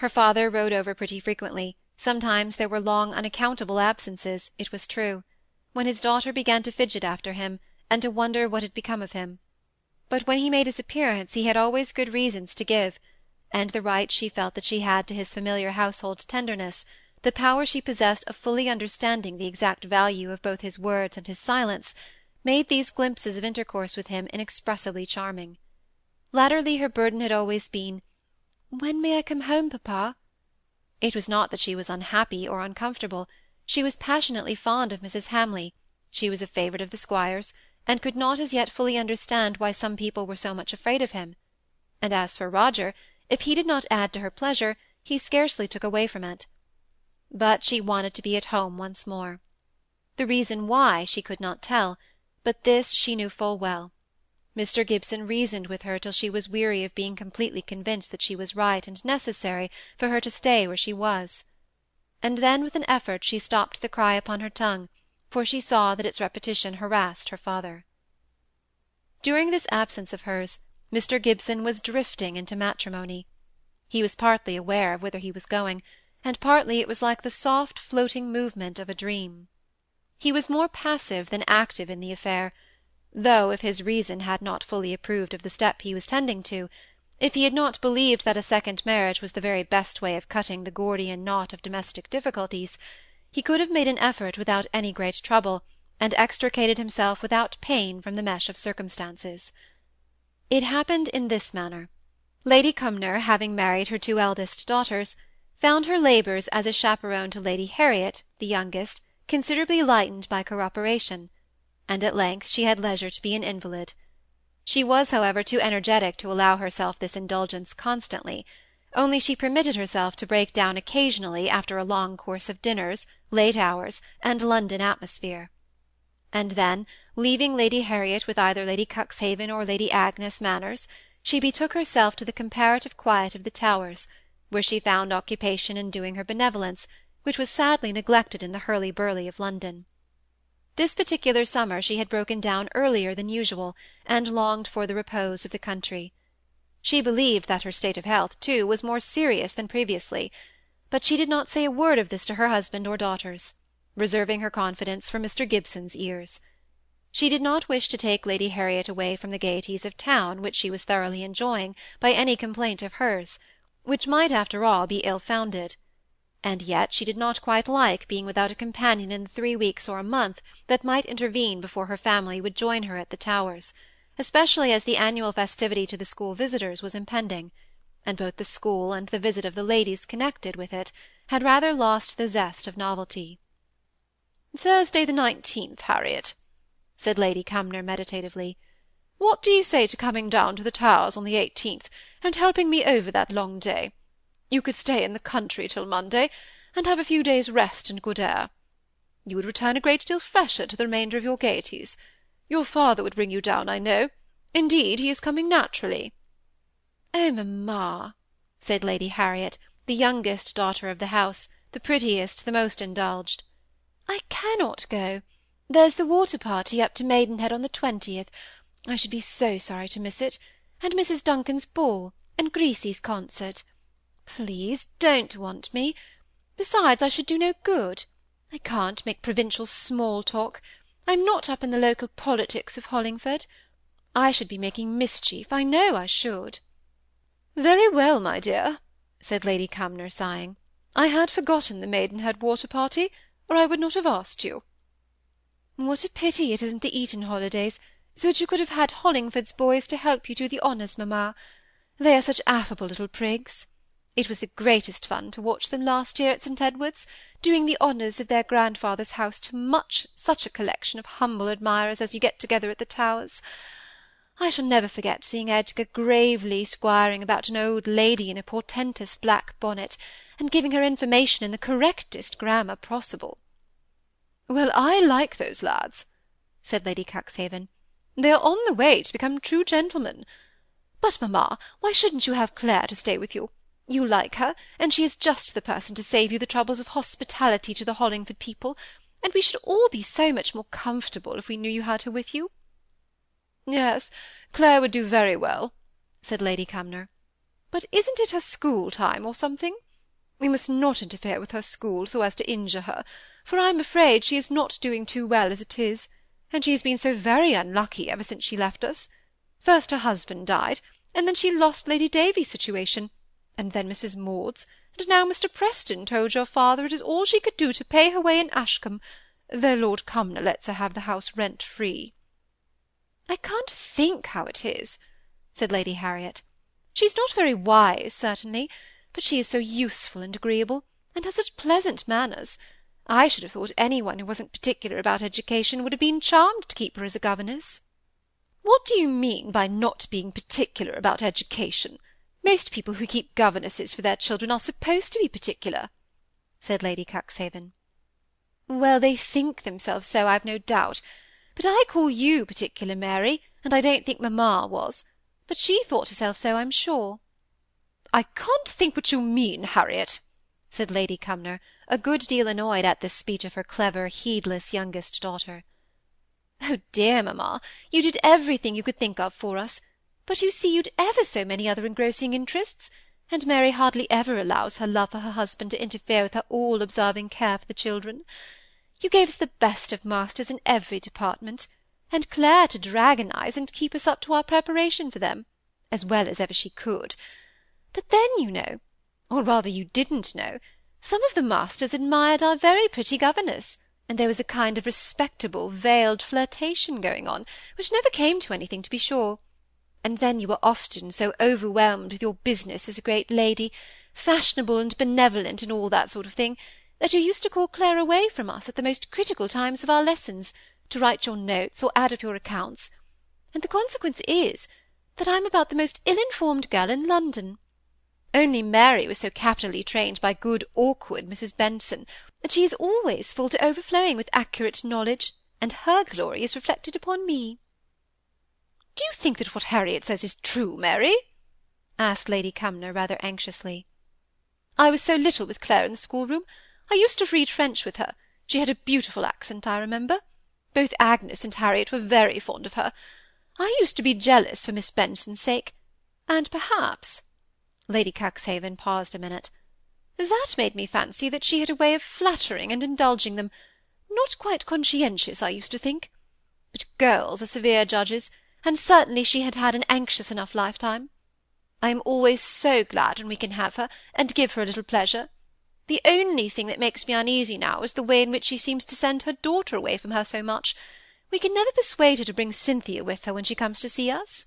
Her father rode over pretty frequently; sometimes there were long unaccountable absences, it was true, when his daughter began to fidget after him, and to wonder what had become of him; but when he made his appearance he had always good reasons to give, and the right she felt that she had to his familiar household tenderness, the power she possessed of fully understanding the exact value of both his words and his silence, made these glimpses of intercourse with him inexpressibly charming. Latterly her burden had always been, "When may I come home, papa?" It was not that she was unhappy or uncomfortable; she was passionately fond of Mrs. Hamley, she was a favourite of the squire's, and could not as yet fully understand why some people were so much afraid of him; and as for Roger, if he did not add to her pleasure, he scarcely took away from it. But she wanted to be at home once more. The reason why she could not tell, but this she knew full well. Mr. Gibson reasoned with her till she was weary of being completely convinced that she was right and necessary for her to stay where she was. And then with an effort she stopped the cry upon her tongue, for she saw that its repetition harassed her father. During this absence of hers, Mr. Gibson was drifting into matrimony. He was partly aware of whither he was going, and partly it was like the soft floating movement of a dream. He was more passive than active in the affair, though if his reason had not fully approved of the step he was tending to, if he had not believed that a second marriage was the very best way of cutting the Gordian knot of domestic difficulties, he could have made an effort without any great trouble, and extricated himself without pain from the mesh of circumstances. It happened in this manner. Lady Cumnor, having married her two eldest daughters, found her labours as a chaperon to Lady Harriet, the youngest, considerably lightened by co-operation, and at length she had leisure to be an invalid. She was, however, too energetic to allow herself this indulgence constantly, only she permitted herself to break down occasionally after a long course of dinners, late hours, and London atmosphere. And then, leaving Lady Harriet with either Lady Cuxhaven or Lady Agnes Manners, she betook herself to the comparative quiet of the Towers, where she found occupation in doing her benevolence, which was sadly neglected in the hurly-burly of London. This particular summer she had broken down earlier than usual, and longed for the repose of the country. She believed that her state of health, too, was more serious than previously, but she did not say a word of this to her husband or daughters, reserving her confidence for Mr. Gibson's ears. She did not wish to take Lady Harriet away from the gaieties of town which she was thoroughly enjoying, by any complaint of hers, which might, after all, be ill-founded and yet she did not quite like being without a companion in the three weeks or a month that might intervene before her family would join her at the Towers, especially as the annual festivity to the school visitors was impending, and both the school and the visit of the ladies connected with it had rather lost the zest of novelty. "Thursday the nineteenth, Harriet," said Lady Cumnor meditatively. "What do you say to coming down to the Towers on the eighteenth, and helping me over that long day? You could stay in the country till Monday, and have a few days' rest and good air. You would return a great deal fresher to the remainder of your gaieties. Your father would bring you down, I know. Indeed, he is coming naturally." "Oh, mamma," said Lady Harriet, the youngest daughter of the house, the prettiest, the most indulged, "I cannot go. There's the water party up to Maidenhead on the twentieth. I should be so sorry to miss it, and Mrs. Duncan's ball, and Grisi's concert. Please don't want me. Besides, I should do no good. I can't make provincial small talk. I'm not up in the local politics of Hollingford. I should be making mischief, I know I should." "Very well, my dear," said Lady Cumnor, sighing. "I had forgotten the Maidenhead water party, or I would not have asked you." "What a pity it isn't the Eton holidays, so that you could have had Hollingford's boys to help you do the honours, mamma. They are such affable little prigs. It was the greatest fun to watch them last year at St. Edward's, doing the honours of their grandfather's house to much such a collection of humble admirers as you get together at the Towers. I shall never forget seeing Edgar gravely squiring about an old lady in a portentous black bonnet, and giving her information in the correctest grammar possible. Well, I like those lads, said Lady Cuxhaven. They are on the way to become true gentlemen. But, mamma, why shouldn't you have Clare to stay with you? You like her, and she is just the person to save you the troubles of hospitality to the Hollingford people, and we should all be so much more comfortable if we knew you had her with you." "Yes, Clare would do very well," said Lady Cumnor. "But isn't it her school time, or something? We must not interfere with her school, so as to injure her, for I am afraid she is not doing too well as it is, and she has been so very unlucky ever since she left us. First her husband died, and then she lost Lady Davy's situation, and then Mrs. Maud's, and now Mr. Preston told your father it is all she could do to pay her way in Ashcombe, though Lord Cumnor lets her have the house rent-free." "I can't think how it is," said Lady Harriet. "She's not very wise, certainly, but she is so useful and agreeable, and has such pleasant manners. I should have thought any one who wasn't particular about education would have been charmed to keep her as a governess." "What do you mean by not being particular about education? Most people who keep governesses for their children are supposed to be particular," said Lady Cuxhaven. "Well, they think themselves so, I've no doubt. But I call you particular, Mary, and I don't think mamma was. But she thought herself so, I'm sure." "I can't think what you mean, Harriet," said Lady Cumnor, a good deal annoyed at this speech of her clever, heedless youngest daughter. "Oh dear, mamma, you did everything you could think of for us; but you see you'd ever so many other engrossing interests, and Mary hardly ever allows her love for her husband to interfere with her all-observing care for the children. You gave us the best of masters in every department, and Clare to dragonize and keep us up to our preparation for them, as well as ever she could. But then, you know, or rather you didn't know, some of the masters admired our very pretty governess, and there was a kind of respectable, veiled flirtation going on, which never came to anything, to be sure. And then you were often so overwhelmed with your business as a great lady, fashionable and benevolent and all that sort of thing, that you used to call Clare away from us at the most critical times of our lessons, to write your notes or add up your accounts; and the consequence is, that I'm about the most ill-informed girl in London. Only Mary was so capitally trained by good awkward Mrs. Benson, that she is always full to overflowing with accurate knowledge, and her glory is reflected upon me." "Do you think that what Harriet says is true, Mary?" asked Lady Cumnor rather anxiously. "I was so little with Clare in the schoolroom. I used to read French with her; she had a beautiful accent, I remember. Both Agnes and Harriet were very fond of her. I used to be jealous for Miss Benson's sake; and perhaps Lady Cuxhaven paused a minute. That made me fancy that she had a way of flattering and indulging them, not quite conscientious, I used to think. But girls are severe judges, and certainly she had had an anxious enough lifetime. I am always so glad when we can have her, and give her a little pleasure. The only thing that makes me uneasy now is the way in which she seems to send her daughter away from her so much. We can never persuade her to bring Cynthia with her when she comes to see us."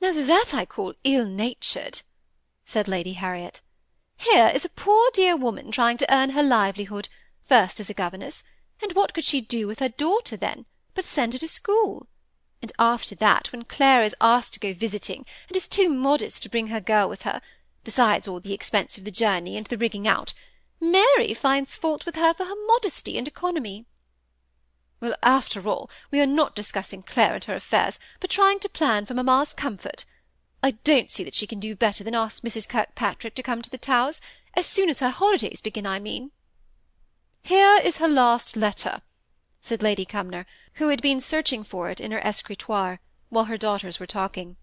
"Now that I call ill-natured," said Lady Harriet. "Here is a poor dear woman trying to earn her livelihood, first as a governess, and what could she do with her daughter then, but send her to school? And after that, when Clare is asked to go visiting, and is too modest to bring her girl with her, besides all the expense of the journey and the rigging out, Mary finds fault with her for her modesty and economy. Well, after all, we are not discussing Clare and her affairs, but trying to plan for mamma's comfort. I don't see that she can do better than ask Mrs. Kirkpatrick to come to the Towers, as soon as her holidays begin, I mean. Here is her last letter, said Lady Cumnor, who had been searching for it in her escritoire, while her daughters were talking.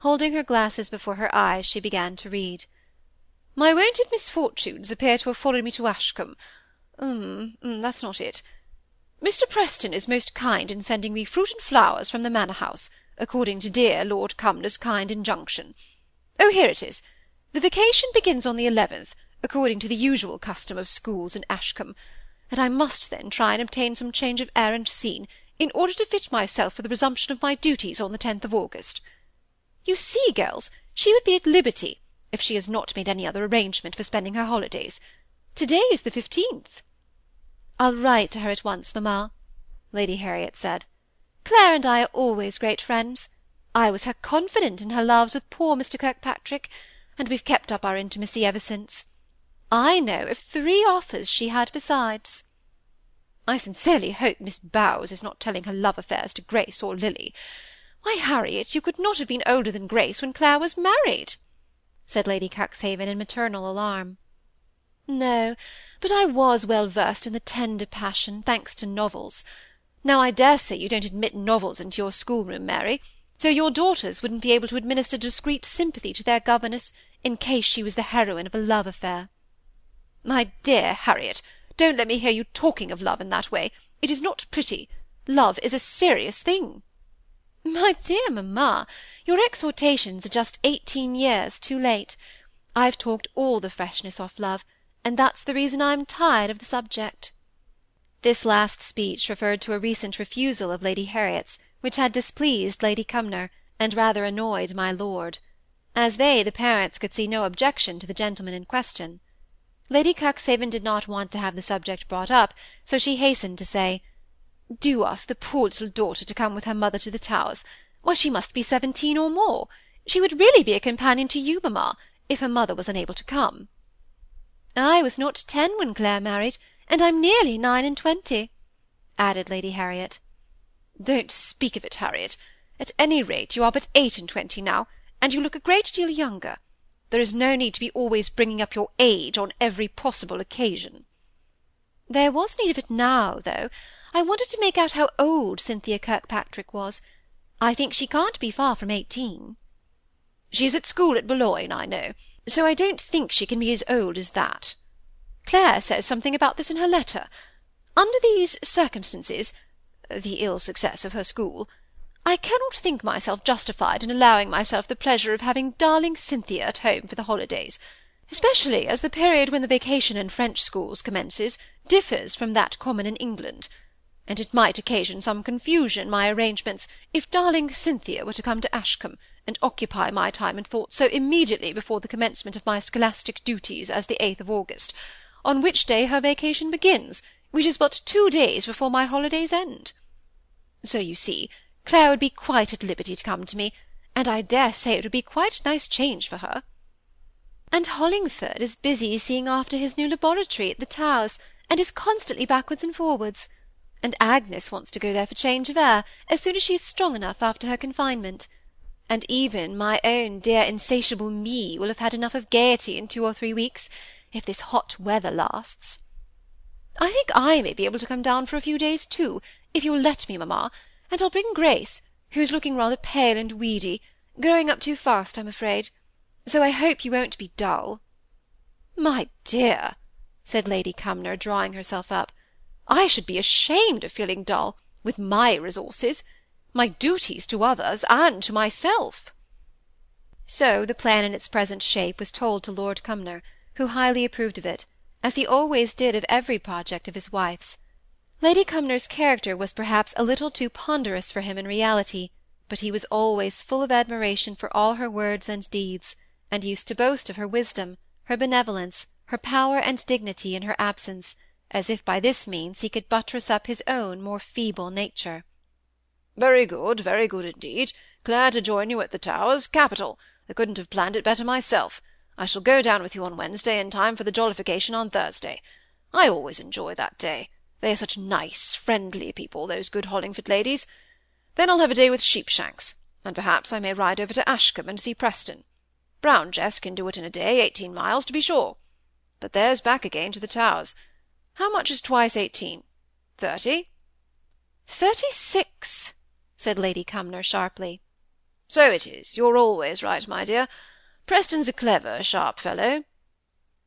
Holding her glasses before her eyes, she began to read. My wonted misfortunes appear to have followed me to Ashcombe. Um, mm, that's not it. Mr. Preston is most kind in sending me fruit and flowers from the manor house, according to dear Lord Cumnor's kind injunction. Oh, here it is. The vacation begins on the eleventh, according to the usual custom of schools in Ashcombe, and I must then try and obtain some change of air and scene, in order to fit myself for the resumption of my duties on the tenth of August. You see, girls, she would be at liberty, if she has not made any other arrangement for spending her holidays. To-day is the fifteenth. I'll write to her at once, mamma, Lady Harriet said. Clare and I are always great friends. I was her confidant in her loves with poor Mr. Kirkpatrick, and we've kept up our intimacy ever since. I know of three offers she had besides. I sincerely hope Miss Bowes is not telling her love affairs to Grace or Lily. Why, Harriet, you could not have been older than Grace when Clare was married, said Lady Cuxhaven in maternal alarm. No, but I was well versed in the tender passion, thanks to novels. Now I dare say you don't admit novels into your schoolroom, Mary, so your daughters wouldn't be able to administer discreet sympathy to their governess in case she was the heroine of a love affair. My dear Harriet, don't let me hear you talking of love in that way. It is not pretty. Love is a serious thing. My dear mamma, your exhortations are just eighteen years too late. I've talked all the freshness off love, and that's the reason I'm tired of the subject. This last speech referred to a recent refusal of Lady Harriet's, which had displeased Lady Cumnor, and rather annoyed my lord. As they, the parents, could see no objection to the gentleman in question. Lady Cuxhaven did not want to have the subject brought up, so she hastened to say, "Do ask the poor little daughter to come with her mother to the Towers. Why, she must be seventeen or more. She would really be a companion to you, mamma, if her mother was unable to come." "I was not ten when Clare married, and I'm nearly nine and twenty," added Lady Harriet. "Don't speak of it, Harriet. At any rate, you are but eight and twenty now, and you look a great deal younger. There is no need to be always bringing up your age on every possible occasion." "There was need of it now, though. I wanted to make out how old Cynthia Kirkpatrick was. I think she can't be far from eighteen." "She is at school at Boulogne, I know, so I don't think she can be as old as that. Clare says something about this in her letter. Under these circumstances—the ill success of her school—I cannot think myself justified in allowing myself the pleasure of having darling Cynthia at home for the holidays, especially as the period when the vacation in French schools commences differs from that common in England, and it might occasion some confusion in my arrangements if darling Cynthia were to come to Ashcombe, and occupy my time and thoughts so immediately before the commencement of my scholastic duties as the eighth of August, on which day her vacation begins, which is but two days before my holidays end. So you see, Clare would be quite at liberty to come to me, and I dare say it would be quite a nice change for her. And Hollingford is busy seeing after his new laboratory at the Towers, and is constantly backwards and forwards. And Agnes wants to go there for change of air, as soon as she is strong enough after her confinement. And even my own dear insatiable me will have had enough of gaiety in two or three weeks, if this hot weather lasts. I think I may be able to come down for a few days too, if you'll let me, mamma, and I'll bring Grace, who is looking rather pale and weedy, growing up too fast, I'm afraid. So I hope you won't be dull. My dear, said Lady Cumnor, drawing herself up, I should be ashamed of feeling dull, with my resources, my duties to others and to myself. So the plan in its present shape was told to Lord Cumnor, who highly approved of it, as he always did of every project of his wife's. Lady Cumnor's character was perhaps a little too ponderous for him in reality, but he was always full of admiration for all her words and deeds, and used to boast of her wisdom, her benevolence, her power and dignity in her absence, as if by this means he could buttress up his own more feeble nature. Very good, very good indeed. Glad to join you at the Towers. Capital. I couldn't have planned it better myself. I shall go down with you on Wednesday in time for the jollification on Thursday. I always enjoy that day. They are such nice, friendly people, those good Hollingford ladies. Then I'll have a day with Sheepshanks, and perhaps I may ride over to Ashcombe and see Preston. Brown Jess can do it in a day, eighteen miles, to be sure. But there's back again to the Towers. How much is twice eighteen? Thirty? Thirty-six, said Lady Cumnor sharply. So it is. You're always right, my dear. Preston's a clever, sharp fellow."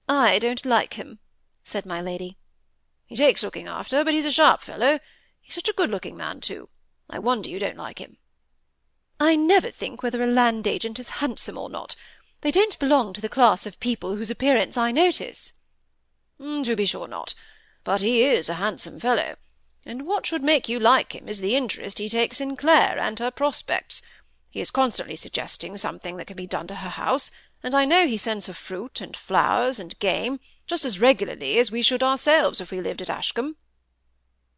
"I don't like him," said my lady. "He takes looking after, but he's a sharp fellow. He's such a good-looking man, too. I wonder you don't like him." "I never think whether a land agent is handsome or not. They don't belong to the class of people whose appearance I notice." Mm, "To be sure not. But he is a handsome fellow, and what should make you like him is the interest he takes in Clare and her prospects. He is constantly suggesting something that can be done to her house, and I know he sends her fruit, and flowers, and game, just as regularly as we should ourselves if we lived at Ashcombe."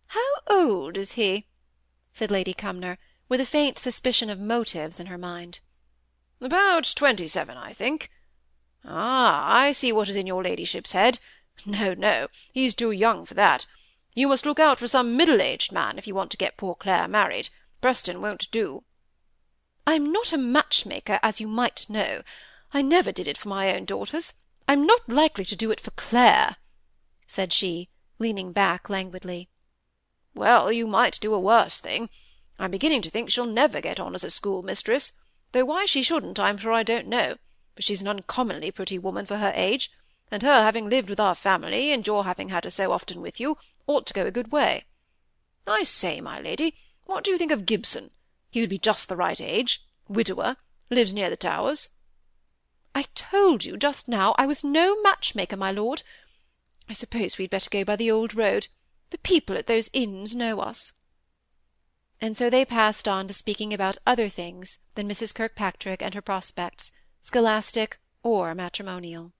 "How old is he?" said Lady Cumnor, with a faint suspicion of motives in her mind. "About twenty-seven, I think. Ah, I see what is in your ladyship's head. No, no, he's too young for that. You must look out for some middle-aged man if you want to get poor Clare married. Preston won't do. I'm not a matchmaker, as you might know. I never did it for my own daughters. I'm not likely to do it for Clare," said she, leaning back languidly. "Well, you might do a worse thing. I'm beginning to think she'll never get on as a schoolmistress, though why she shouldn't I'm sure I don't know, for she's an uncommonly pretty woman for her age, and her having lived with our family, and your having had her so often with you, ought to go a good way. I say, my lady, what do you think of Gibson? He would be just the right age, widower, lives near the Towers. I told you just now I was no matchmaker, my lord. I suppose we had better go by the old road. The people at those inns know us. And so they passed on to speaking about other things than Mrs. Kirkpatrick and her prospects, scholastic or matrimonial.